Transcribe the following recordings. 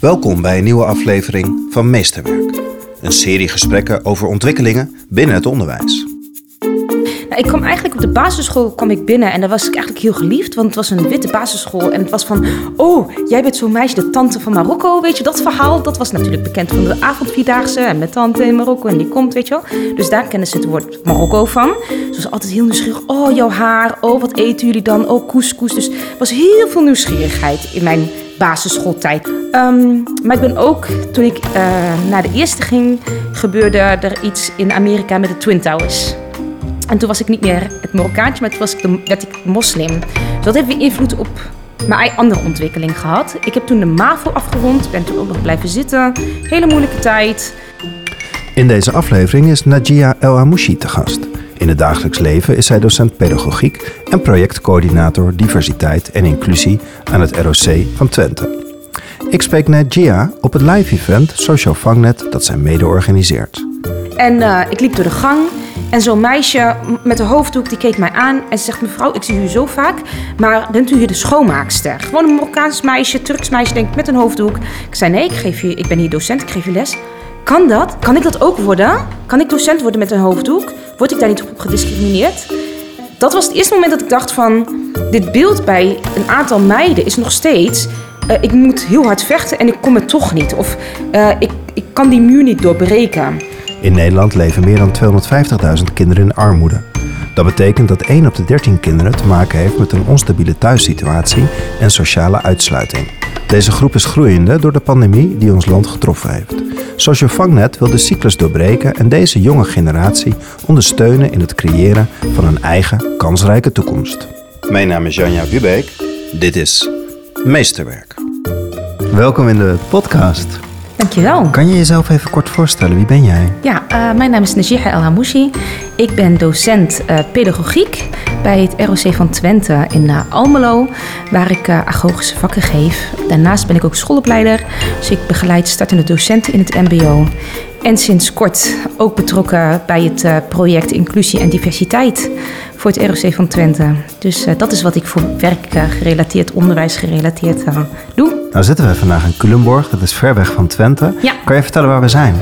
Welkom bij een nieuwe aflevering van Meesterwerk. Een serie gesprekken over ontwikkelingen binnen het onderwijs. Nou, ik kwam eigenlijk op de basisschool kwam ik binnen en daar was ik eigenlijk heel geliefd, want het was een witte basisschool en het was van, oh, jij bent zo'n meisje, de tante van Marokko, weet je dat verhaal? Dat was natuurlijk bekend van de avondvierdaagse en mijn tante in Marokko en die komt, weet je wel. Dus daar kennen ze het woord Marokko van. Ze was altijd heel nieuwsgierig, oh, jouw haar, oh, wat eten jullie dan? Oh, couscous. Dus er was heel veel nieuwsgierigheid in mijn basisschooltijd. Um, maar ik ben ook, toen ik uh, naar de eerste ging, gebeurde er iets in Amerika met de Twin Towers. En toen was ik niet meer het Marokkaantje, maar toen was ik de, werd ik moslim. Dat heeft weer invloed op mijn andere ontwikkeling gehad. Ik heb toen de MAVO afgerond, ben toen ook nog blijven zitten. Hele moeilijke tijd. In deze aflevering is Najia El Hamouchi te gast. In het dagelijks leven is zij docent pedagogiek en projectcoördinator diversiteit en inclusie aan het ROC van Twente. Ik spreek net Gia op het live-event Social Vangnet dat zij mede organiseert. En uh, ik liep door de gang en zo'n meisje met een hoofddoek die keek mij aan en ze zegt: Mevrouw, ik zie u zo vaak, maar bent u hier de schoonmaakster? Gewoon een Marokkaans meisje, Turks meisje, denk ik, met een hoofddoek. Ik zei: Nee, ik, geef je, ik ben hier docent, ik geef je les. Kan dat? Kan ik dat ook worden? Kan ik docent worden met een hoofddoek? Word ik daar niet op gediscrimineerd? Dat was het eerste moment dat ik dacht van... dit beeld bij een aantal meiden is nog steeds... Uh, ik moet heel hard vechten en ik kom er toch niet. Of uh, ik, ik kan die muur niet doorbreken. In Nederland leven meer dan 250.000 kinderen in armoede. Dat betekent dat 1 op de 13 kinderen te maken heeft met een onstabiele thuissituatie en sociale uitsluiting. Deze groep is groeiende door de pandemie die ons land getroffen heeft. Social Vangnet wil de cyclus doorbreken en deze jonge generatie ondersteunen in het creëren van een eigen kansrijke toekomst. Mijn naam is Janja Bubeek. Dit is Meesterwerk. Welkom in de podcast. Dankjewel. Kan je jezelf even kort voorstellen? Wie ben jij? Ja, uh, mijn naam is Najiha El Hamouchi. Ik ben docent uh, pedagogiek bij het ROC van Twente in uh, Almelo, waar ik agogische vakken geef. Daarnaast ben ik ook schoolopleider, dus ik begeleid startende docenten in het MBO. En sinds kort ook betrokken bij het project Inclusie en Diversiteit voor het ROC van Twente. Dus dat is wat ik voor werk gerelateerd, onderwijs gerelateerd doe. Nou zitten we vandaag in Culemborg, dat is ver weg van Twente. Ja. Kan je vertellen waar we zijn?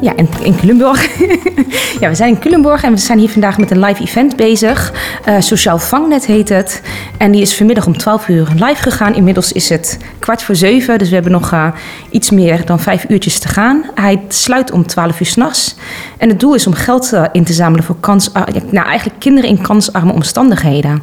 Ja, in, in Culemborg. ja, we zijn in Culemborg en we zijn hier vandaag met een live event bezig. Uh, Sociaal Vangnet heet het. En die is vanmiddag om 12 uur live gegaan. Inmiddels is het kwart voor zeven, dus we hebben nog uh, iets meer dan vijf uurtjes te gaan. Hij sluit om 12 uur s'nachts. En het doel is om geld uh, in te zamelen voor kans, nou, eigenlijk kinderen in kansarme omstandigheden.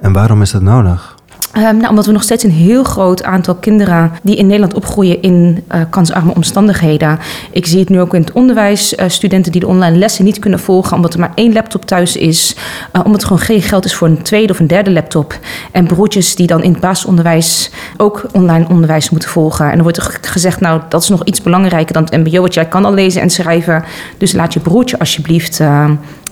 En waarom is dat nodig? Um, nou, omdat we nog steeds een heel groot aantal kinderen die in Nederland opgroeien in uh, kansarme omstandigheden. Ik zie het nu ook in het onderwijs. Uh, studenten die de online lessen niet kunnen volgen omdat er maar één laptop thuis is. Uh, omdat er gewoon geen geld is voor een tweede of een derde laptop. En broertjes die dan in het basisonderwijs ook online onderwijs moeten volgen. En dan wordt er gezegd, nou dat is nog iets belangrijker dan het mbo. Want jij kan al lezen en schrijven. Dus laat je broertje alsjeblieft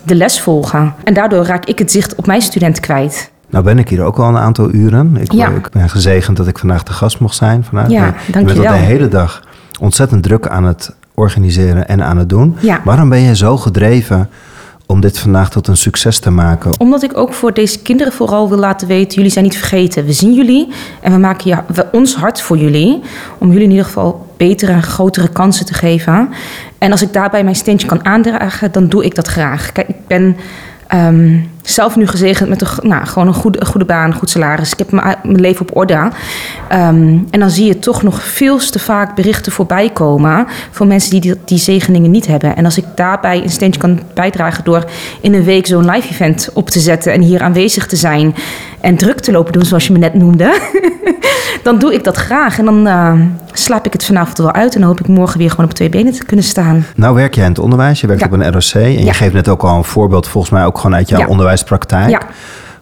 de les volgen. En daardoor raak ik het zicht op mijn student kwijt. Nou ben ik hier ook al een aantal uren. Ik, ja. ik ben gezegend dat ik vandaag de gast mocht zijn. Vandaag. Ja, dank je wel. de hele dag ontzettend druk aan het organiseren en aan het doen. Ja. Waarom ben je zo gedreven om dit vandaag tot een succes te maken? Omdat ik ook voor deze kinderen vooral wil laten weten... jullie zijn niet vergeten. We zien jullie en we maken ja, we, ons hart voor jullie... om jullie in ieder geval betere en grotere kansen te geven. En als ik daarbij mijn steentje kan aandragen, dan doe ik dat graag. Kijk, ik ben Um, zelf nu gezegend met een, nou, gewoon een goede, een goede baan, een goed salaris. Ik heb mijn, mijn leven op orde. Um, en dan zie je toch nog veel te vaak berichten voorbij komen van mensen die, die, die zegeningen niet hebben. En als ik daarbij een steentje kan bijdragen door in een week zo'n live event op te zetten en hier aanwezig te zijn en druk te lopen doen, zoals je me net noemde, dan doe ik dat graag. En dan uh, slaap ik het vanavond wel uit en dan hoop ik morgen weer gewoon op twee benen te kunnen staan. Nou werk jij in het onderwijs, je werkt op een ROC en je geeft net ook al een voorbeeld volgens mij ook gewoon uit jouw onderwijspraktijk.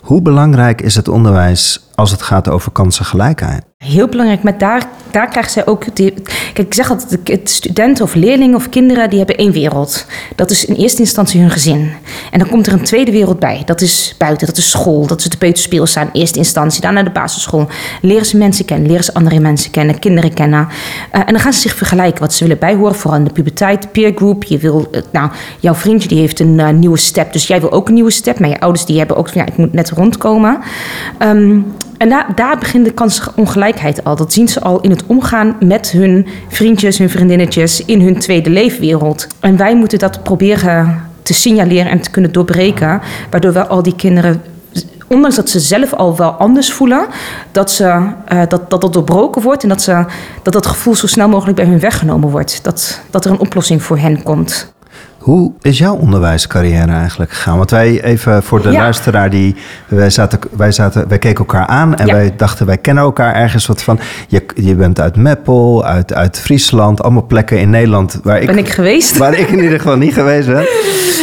Hoe belangrijk is het onderwijs als het gaat over kansengelijkheid? Heel belangrijk, maar daar, daar krijgen zij ook. Kijk, ik zeg altijd: studenten of leerlingen of kinderen die hebben één wereld. Dat is in eerste instantie hun gezin. En dan komt er een tweede wereld bij. Dat is buiten, dat is school, dat is de peuterspeelzaal in eerste instantie. Daarna de basisschool. Leren ze mensen kennen, leren ze andere mensen kennen, kinderen kennen. Uh, en dan gaan ze zich vergelijken wat ze willen bijhoren, vooral in de puberteit, peer group. Je wil, uh, nou, jouw vriendje die heeft een uh, nieuwe step, dus jij wil ook een nieuwe step. Maar je ouders die hebben ook, ja, ik moet net rondkomen. Um, En daar, daar begint de kansongelijkheid al. Dat zien ze al in het omgaan met hun vriendjes, hun vriendinnetjes in hun tweede leefwereld. En wij moeten dat proberen te signaleren en te kunnen doorbreken, waardoor we al die kinderen ondanks dat ze zelf al wel anders voelen, dat, ze, dat, dat dat doorbroken wordt en dat, ze, dat dat gevoel zo snel mogelijk bij hun weggenomen wordt. Dat, dat er een oplossing voor hen komt. Hoe is jouw onderwijscarrière eigenlijk gegaan? Want wij, even voor de luisteraar, die, wij, zaten, wij, zaten, wij keken elkaar aan en wij dachten, wij kennen elkaar ergens wat van. Je, je bent uit Meppel, uit, uit Friesland, allemaal plekken in Nederland waar ik. Ben ik geweest? Waar ik in ieder geval niet geweest ben.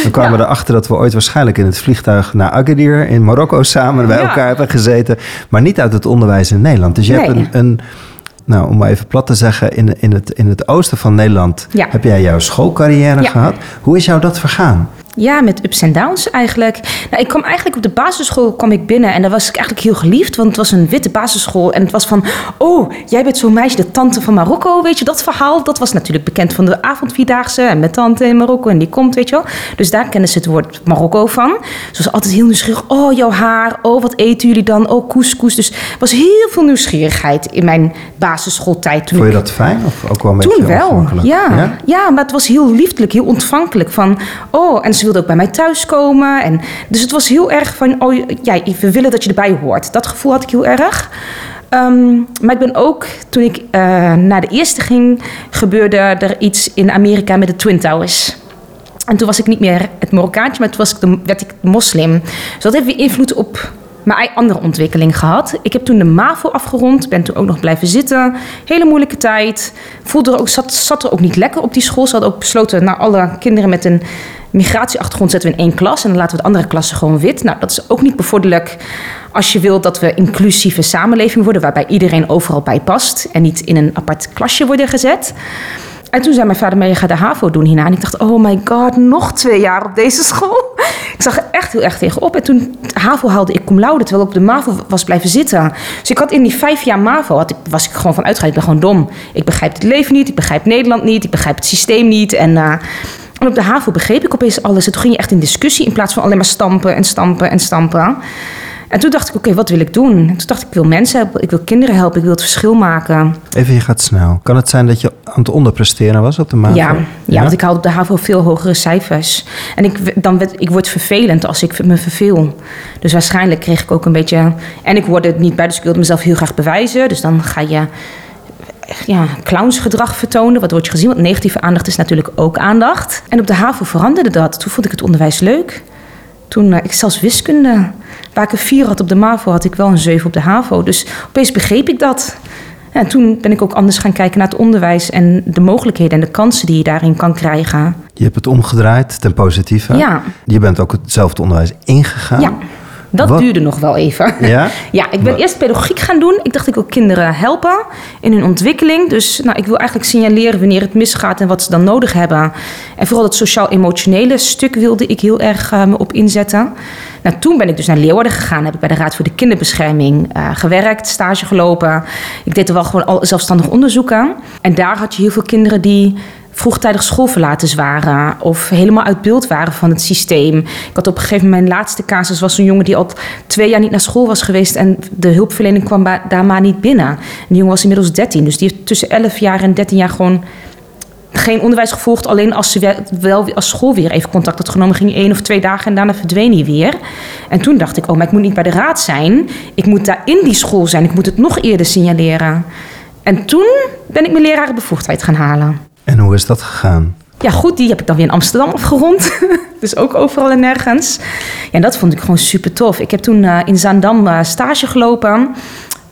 Dan kwamen we erachter dat we ooit waarschijnlijk in het vliegtuig naar Agadir in Marokko samen bij elkaar hebben gezeten. Maar niet uit het onderwijs in Nederland. Dus je hebt een, een nou, om maar even plat te zeggen, in, in, het, in het oosten van Nederland heb jij jouw schoolcarrière gehad. Hoe is jou dat vergaan? Ja, met ups en downs eigenlijk. Nou, ik kwam eigenlijk op de basisschool kwam ik binnen en daar was ik eigenlijk heel geliefd, want het was een witte basisschool en het was van, oh, jij bent zo'n meisje, de tante van Marokko, weet je dat verhaal? Dat was natuurlijk bekend van de avondvierdaagse en met tante in Marokko en die komt, weet je wel. Dus daar kennen ze het woord Marokko van. Ze was altijd heel nieuwsgierig. Oh, jouw haar. Oh, wat eten jullie dan? Oh, couscous. Dus er was heel veel nieuwsgierigheid in mijn basisschooltijd. Toen Vond je dat fijn of ook wel een beetje Toen wel, ja. ja. ja. maar het was heel liefdelijk, heel ontvankelijk van, oh, en ze wilde ook bij mij thuiskomen. En, dus het was heel erg van, oh ja, we willen dat je erbij hoort. Dat gevoel had ik heel erg. Ehm, maar ik ben ook, toen ik uh, naar de eerste ging, gebeurde er iets in Amerika met de Twin Towers. En toen was ik niet meer het Marokkaantje, maar toen was ik werd ik moslim. Dus dat heeft weer invloed op mijn andere ontwikkeling gehad. Ik heb toen de MAVO afgerond, ben toen ook nog blijven zitten. Hele moeilijke tijd. Voelde er ook, zat, zat er ook niet lekker op die school. Ze hadden ook besloten, naar alle kinderen met een migratieachtergrond zetten we in één klas en dan laten we de andere klassen gewoon wit. Nou, dat is ook niet bevorderlijk als je wilt dat we inclusieve samenleving worden, waarbij iedereen overal bij past en niet in een apart klasje worden gezet. En toen zei mijn vader, je gaat de HAVO doen hierna. En ik dacht, oh my god, nog twee jaar op deze school. Ik zag er echt heel erg tegenop. En toen HAVO haalde ik cum laude, terwijl ik op de MAVO was blijven zitten. Dus ik had in die vijf jaar MAVO, had ik, was ik gewoon van uitgegaan. Ik ben gewoon dom. Ik begrijp het leven niet, ik begrijp Nederland niet, ik begrijp het systeem niet. En... Uh, en op de HAVO begreep ik opeens alles. En toen ging je echt in discussie in plaats van alleen maar stampen en stampen en stampen. En toen dacht ik, oké, wat wil ik doen? En toen dacht ik, ik wil mensen helpen, ik wil kinderen helpen, ik wil het verschil maken. Even, je gaat snel. Kan het zijn dat je aan het onderpresteren was op de MAVO? Ja, ja, want ik haalde op de HAVO veel hogere cijfers. En ik, dan werd, ik word vervelend als ik me verveel. Dus waarschijnlijk kreeg ik ook een beetje... En ik word het niet bij, dus ik wilde mezelf heel graag bewijzen. Dus dan ga je ja, clownsgedrag vertonen. Wat wordt je gezien? Want negatieve aandacht is natuurlijk ook aandacht. En op de HAVO veranderde dat. Toen vond ik het onderwijs leuk. Toen, uh, ik zelfs wiskunde, waar ik een vier had op de MAVO, had ik wel een zeven op de HAVO. Dus opeens begreep ik dat. En toen ben ik ook anders gaan kijken naar het onderwijs en de mogelijkheden en de kansen die je daarin kan krijgen. Je hebt het omgedraaid ten positieve. Ja. Je bent ook hetzelfde onderwijs ingegaan. Ja. Dat duurde nog wel even. Ja? ja, ik ben eerst pedagogiek gaan doen. Ik dacht, ik wil kinderen helpen in hun ontwikkeling. Dus nou, ik wil eigenlijk signaleren wanneer het misgaat en wat ze dan nodig hebben. En vooral het sociaal-emotionele stuk wilde ik heel erg uh, me op inzetten. Nou, toen ben ik dus naar Leeuwarden gegaan. Heb ik bij de Raad voor de Kinderbescherming uh, gewerkt, stage gelopen. Ik deed er wel gewoon al zelfstandig onderzoek aan. En daar had je heel veel kinderen die vroegtijdig schoolverlaters waren of helemaal uit beeld waren van het systeem. Ik had op een gegeven moment, mijn laatste casus was een jongen die al twee jaar niet naar school was geweest en de hulpverlening kwam daar maar niet binnen. En die jongen was inmiddels 13, dus die heeft tussen 11 jaar en 13 jaar gewoon geen onderwijs gevolgd. Alleen als ze wel als school weer even contact had genomen, ging één of twee dagen en daarna verdween hij weer. En toen dacht ik, oh, maar ik moet niet bij de raad zijn. Ik moet daar in die school zijn. Ik moet het nog eerder signaleren. En toen ben ik mijn lerarenbevoegdheid gaan halen. En hoe is dat gegaan? Ja, goed, die heb ik dan weer in Amsterdam afgerond. dus ook overal en nergens. Ja, en dat vond ik gewoon super tof. Ik heb toen uh, in Zaandam uh, stage gelopen.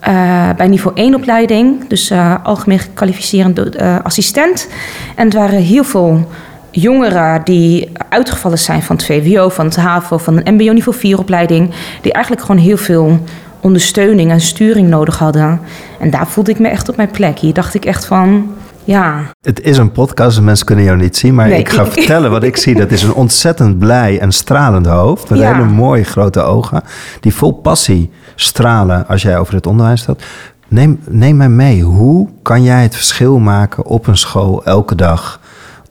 Uh, bij niveau 1 opleiding. Dus algemeen gekwalificerend assistent. En het waren heel veel jongeren die uitgevallen zijn van het VWO, van het HAVO, van een MBO niveau 4 opleiding. Die eigenlijk gewoon heel veel ondersteuning en sturing nodig hadden. En daar voelde ik me echt op mijn plek. Hier dacht ik echt van ja. Het is een podcast, mensen kunnen jou niet zien, maar ik ga vertellen wat ik zie. Dat is een ontzettend blij en stralend hoofd met hele mooie grote ogen, die vol passie stralen als jij over het onderwijs staat. Neem, neem mij mee, hoe kan jij het verschil maken op een school elke dag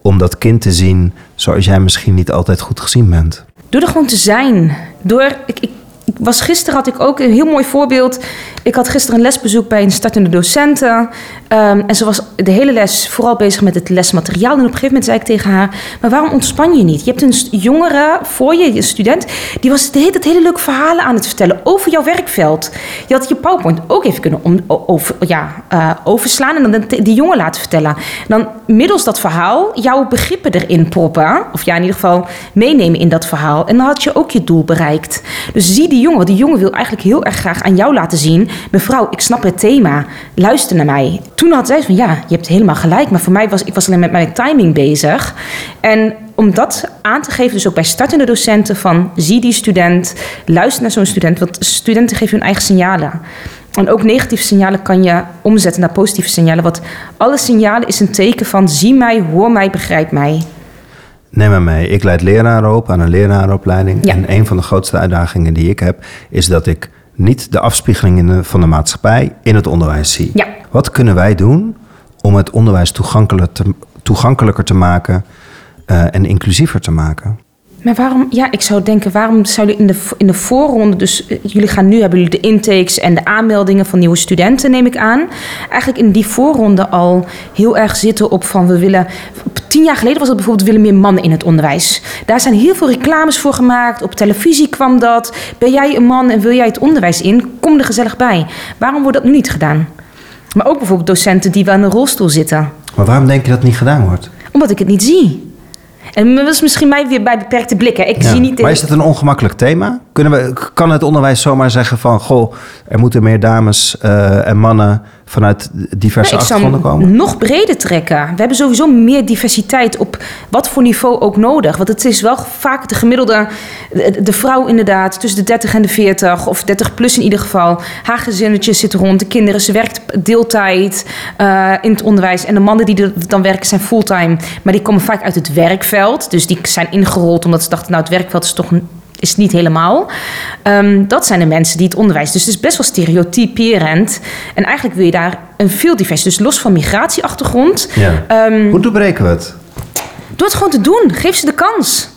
om dat kind te zien zoals jij misschien niet altijd goed gezien bent? Door er gewoon te zijn. Door, ik, ik was gisteren had ik ook een heel mooi voorbeeld. Ik had gisteren een lesbezoek bij een startende docenten. Ehm, en ze was de hele les vooral bezig met het lesmateriaal. En op een gegeven moment zei ik tegen haar: Maar waarom ontspan je niet? Je hebt een jongere voor je, een student, die was de hele, hele leuke verhalen aan het vertellen over jouw werkveld. Je had je PowerPoint ook even kunnen om, over, ja, uh, overslaan en dan die jongen laten vertellen. dan middels dat verhaal jouw begrippen erin proppen. Of ja, in ieder geval meenemen in dat verhaal. En dan had je ook je doel bereikt. Dus zie die jongen. Die jongen wil eigenlijk heel erg graag aan jou laten zien. Mevrouw, ik snap het thema. Luister naar mij. Toen had zij van ja, je hebt helemaal gelijk. Maar voor mij was ik was alleen met mijn timing bezig. En om dat aan te geven, dus ook bij startende docenten, van zie die student, luister naar zo'n student, want studenten geven hun eigen signalen. En ook negatieve signalen kan je omzetten naar positieve signalen. Want alle signalen is een teken van zie mij, hoor mij, begrijp mij. Neem me mee. Ik leid leraren op aan een lerarenopleiding. En een van de grootste uitdagingen die ik heb, is dat ik niet de afspiegelingen van de maatschappij in het onderwijs zie. Ja. Wat kunnen wij doen om het onderwijs toegankelijker te, toegankelijker te maken uh, en inclusiever te maken? Maar waarom, ja, ik zou denken, waarom zouden in de, in de voorronde, dus eh, jullie gaan nu, hebben jullie de intakes en de aanmeldingen van nieuwe studenten, neem ik aan. Eigenlijk in die voorronde al heel erg zitten op van we willen, tien jaar geleden was het bijvoorbeeld, willen meer mannen in het onderwijs. Daar zijn heel veel reclames voor gemaakt, op televisie kwam dat. Ben jij een man en wil jij het onderwijs in? Kom er gezellig bij. Waarom wordt dat nu niet gedaan? Maar ook bijvoorbeeld docenten die wel in een rolstoel zitten. Maar waarom denk je dat het niet gedaan wordt? Omdat ik het niet zie. En dat is misschien mij weer bij beperkte blikken. Ik zie niet maar is het een ongemakkelijk thema? Kunnen we, kan het onderwijs zomaar zeggen van... goh, er moeten meer dames uh, en mannen vanuit diverse nou, achtergronden komen? nog breder trekken. We hebben sowieso meer diversiteit op wat voor niveau ook nodig. Want het is wel vaak de gemiddelde, de vrouw inderdaad, tussen de 30 en de 40, of 30 plus in ieder geval. Haar gezinnetje zit rond, de kinderen, ze werkt deeltijd uh, in het onderwijs. En de mannen die er dan werken zijn fulltime, maar die komen vaak uit het werkveld. Dus die zijn ingerold omdat ze dachten, nou het werkveld is toch is niet helemaal. Um, dat zijn de mensen die het onderwijs. Dus het is best wel stereotyperend. En eigenlijk wil je daar een veel divers. Dus los van migratieachtergrond. Ja. Um, Hoe doorbreken we het? Door het gewoon te doen. Geef ze de kans.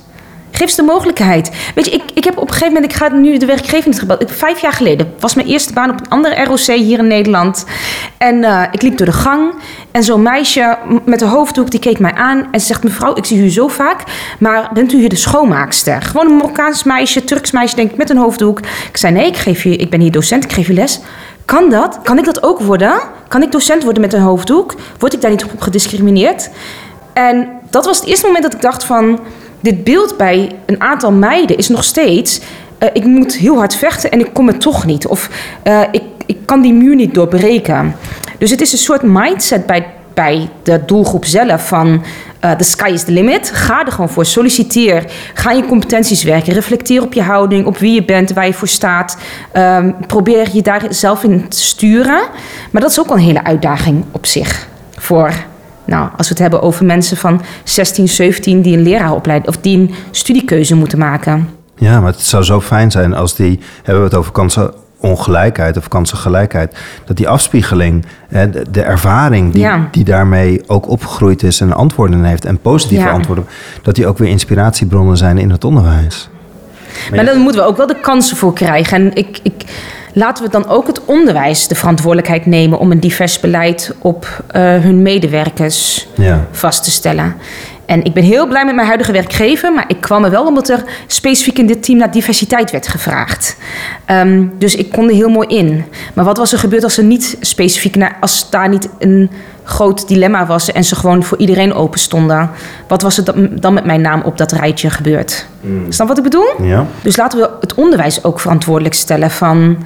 Geef ze de mogelijkheid. Weet je, ik, ik heb op een gegeven moment, ik ga nu de werkgeving gebeld. Vijf jaar geleden was mijn eerste baan op een andere ROC hier in Nederland. En uh, ik liep door de gang en zo'n meisje met een hoofddoek, die keek mij aan en ze zegt: Mevrouw, ik zie u zo vaak, maar bent u hier de schoonmaakster? Gewoon een Marokkaans meisje, Turks meisje, denk ik, met een hoofddoek. Ik zei: Nee, ik, geef je, ik ben hier docent, ik geef u les. Kan dat? Kan ik dat ook worden? Kan ik docent worden met een hoofddoek? Word ik daar niet op gediscrimineerd? En dat was het eerste moment dat ik dacht van dit beeld bij een aantal meiden is nog steeds... Uh, ik moet heel hard vechten en ik kom er toch niet. Of uh, ik, ik kan die muur niet doorbreken. Dus het is een soort mindset bij, bij de doelgroep zelf van... Uh, the sky is the limit. Ga er gewoon voor. Solliciteer. Ga je competenties werken. Reflecteer op je houding, op wie je bent, waar je voor staat. Um, probeer je daar zelf in te sturen. Maar dat is ook een hele uitdaging op zich voor nou, als we het hebben over mensen van 16, 17 die een leraaropleiding of die een studiekeuze moeten maken. Ja, maar het zou zo fijn zijn als die, hebben we het over kansenongelijkheid of kansengelijkheid, dat die afspiegeling, de, de ervaring die, die daarmee ook opgegroeid is en antwoorden heeft en positieve antwoorden, dat die ook weer inspiratiebronnen zijn in het onderwijs. Maar, maar dan moeten we ook wel de kansen voor krijgen. En ik, ik, laten we dan ook het onderwijs de verantwoordelijkheid nemen om een divers beleid op uh, hun medewerkers ja. vast te stellen. En ik ben heel blij met mijn huidige werkgever, maar ik kwam er wel omdat er specifiek in dit team naar diversiteit werd gevraagd. Um, dus ik kon er heel mooi in. Maar wat was er gebeurd als er niet specifiek naar, als daar niet een groot dilemma was en ze gewoon voor iedereen open stonden? Wat was er dan met mijn naam op dat rijtje gebeurd? Mm. Snap wat ik bedoel? Ja. Dus laten we het onderwijs ook verantwoordelijk stellen van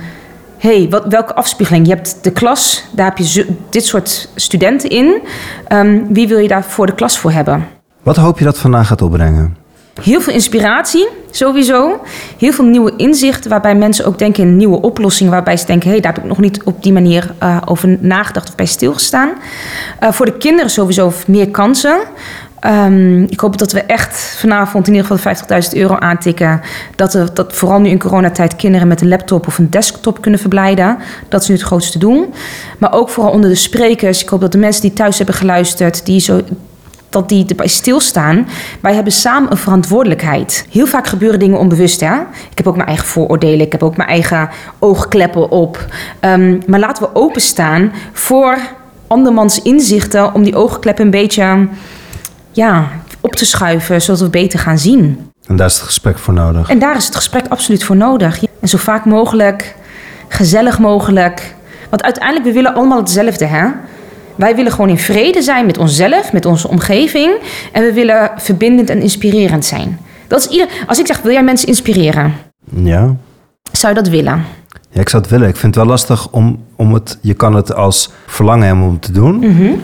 hey, wat, welke afspiegeling? Je hebt de klas, daar heb je dit soort studenten in. Um, wie wil je daar voor de klas voor hebben? Wat hoop je dat vandaag gaat opbrengen? Heel veel inspiratie, sowieso. Heel veel nieuwe inzichten, waarbij mensen ook denken in nieuwe oplossingen. Waarbij ze denken, hé, hey, daar heb ik nog niet op die manier uh, over nagedacht of bij stilgestaan. Uh, voor de kinderen sowieso meer kansen. Um, ik hoop dat we echt vanavond in ieder geval 50.000 euro aantikken. Dat, we, dat vooral nu in coronatijd kinderen met een laptop of een desktop kunnen verblijden. Dat is nu het grootste doel. Maar ook vooral onder de sprekers. Ik hoop dat de mensen die thuis hebben geluisterd, die zo dat die erbij stilstaan. Wij hebben samen een verantwoordelijkheid. Heel vaak gebeuren dingen onbewust. Hè? Ik heb ook mijn eigen vooroordelen. Ik heb ook mijn eigen oogkleppen op. Ehm, maar laten we openstaan voor andermans inzichten om die oogkleppen een beetje ja, op te schuiven, zodat we beter gaan zien. En daar is het gesprek voor nodig. En daar is het gesprek absoluut voor nodig. En zo vaak mogelijk, gezellig mogelijk. Want uiteindelijk, we willen allemaal hetzelfde, hè? Wij willen gewoon in vrede zijn met onszelf, met onze omgeving. En we willen verbindend en inspirerend zijn. Dat is ieder... Als ik zeg, wil jij mensen inspireren? Ja. Zou je dat willen? Ja, ik zou het willen. Ik vind het wel lastig om, om het... Je kan het als verlangen hebben om te doen.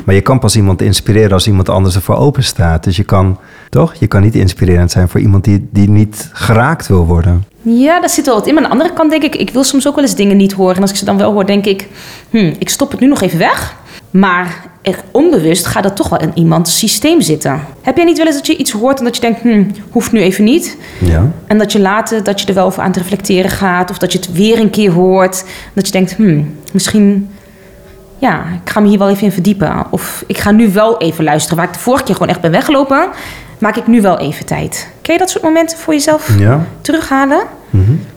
Maar je kan pas iemand inspireren als iemand anders ervoor open staat. Dus je kan, toch? Je kan niet inspirerend zijn voor iemand die, die niet geraakt wil worden. Ja, daar zit wel wat in. Maar aan de andere kant denk ik, ik wil soms ook wel eens dingen niet horen. En als ik ze dan wel hoor, denk ik, hm, ik stop het nu nog even weg. Maar echt onbewust gaat dat toch wel in iemands systeem zitten. Heb jij niet wel eens dat je iets hoort en dat je denkt, hm, hoeft nu even niet? Ja. En dat je later, dat je er wel over aan te reflecteren gaat. Of dat je het weer een keer hoort. Dat je denkt, hm, misschien, ja, ik ga me hier wel even in verdiepen. Of ik ga nu wel even luisteren. Waar ik de vorige keer gewoon echt ben weggelopen, maak ik nu wel even tijd. Ken je dat soort momenten voor jezelf Ja. terughalen?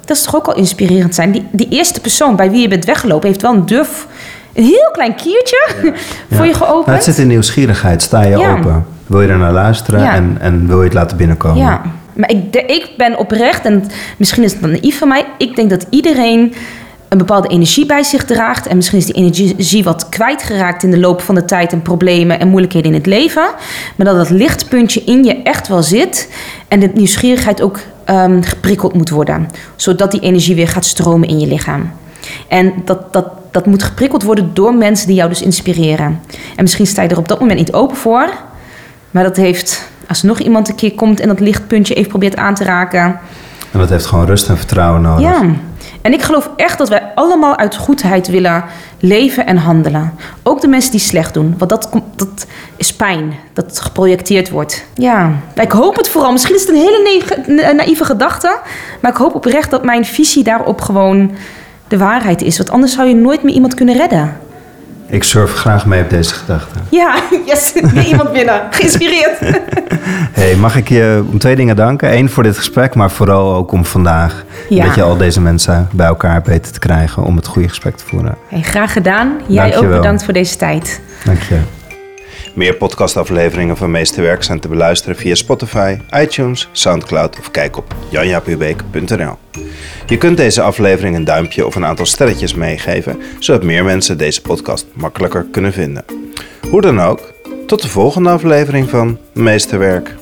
Dat is toch ook al inspirerend zijn. Die, die eerste persoon bij wie je bent weggelopen heeft wel een durf, een heel klein kiertje voor je Nou, geopend. het zit in nieuwsgierigheid. Sta je open? Wil je er naar luisteren en, en wil je het laten binnenkomen? Ja, maar ik, de- ik ben oprecht, en misschien is het dan naïef van mij, ik denk dat iedereen een bepaalde energie bij zich draagt. En misschien is die energie wat kwijtgeraakt in de loop van de tijd en problemen en moeilijkheden in het leven. Maar dat dat lichtpuntje in je echt wel zit en de nieuwsgierigheid ook ehm, geprikkeld moet worden. Zodat die energie weer gaat stromen in je lichaam. En dat, dat, dat moet geprikkeld worden door mensen die jou dus inspireren. En misschien sta je er op dat moment niet open voor. Maar dat heeft, als er nog iemand een keer komt en dat lichtpuntje even probeert aan te raken. En dat heeft gewoon rust en vertrouwen nodig. Ja. En ik geloof echt dat wij allemaal uit goedheid willen leven en handelen. Ook de mensen die slecht doen. Want dat, dat is pijn. Dat geprojecteerd wordt. Ja. Ik hoop het vooral. Misschien is het een hele naïeve gedachte. Maar ik hoop oprecht dat mijn visie daarop gewoon de waarheid is. Want anders zou je nooit meer iemand kunnen redden. Ik surf graag mee op deze gedachte. Ja, yes. Weer iemand binnen. Geïnspireerd. Hey, mag ik je om twee dingen danken? Eén voor dit gesprek, maar vooral ook om vandaag. Ja. Dat je al deze mensen bij elkaar weten te krijgen om het goede gesprek te voeren. Hey, graag gedaan. Jij ook bedankt voor deze tijd. Dank je. Meer podcastafleveringen van Meesterwerk zijn te beluisteren via Spotify, iTunes, Soundcloud of kijk op janjapubeek.nl. Je kunt deze aflevering een duimpje of een aantal sterretjes meegeven, zodat meer mensen deze podcast makkelijker kunnen vinden. Hoe dan ook, tot de volgende aflevering van Meesterwerk.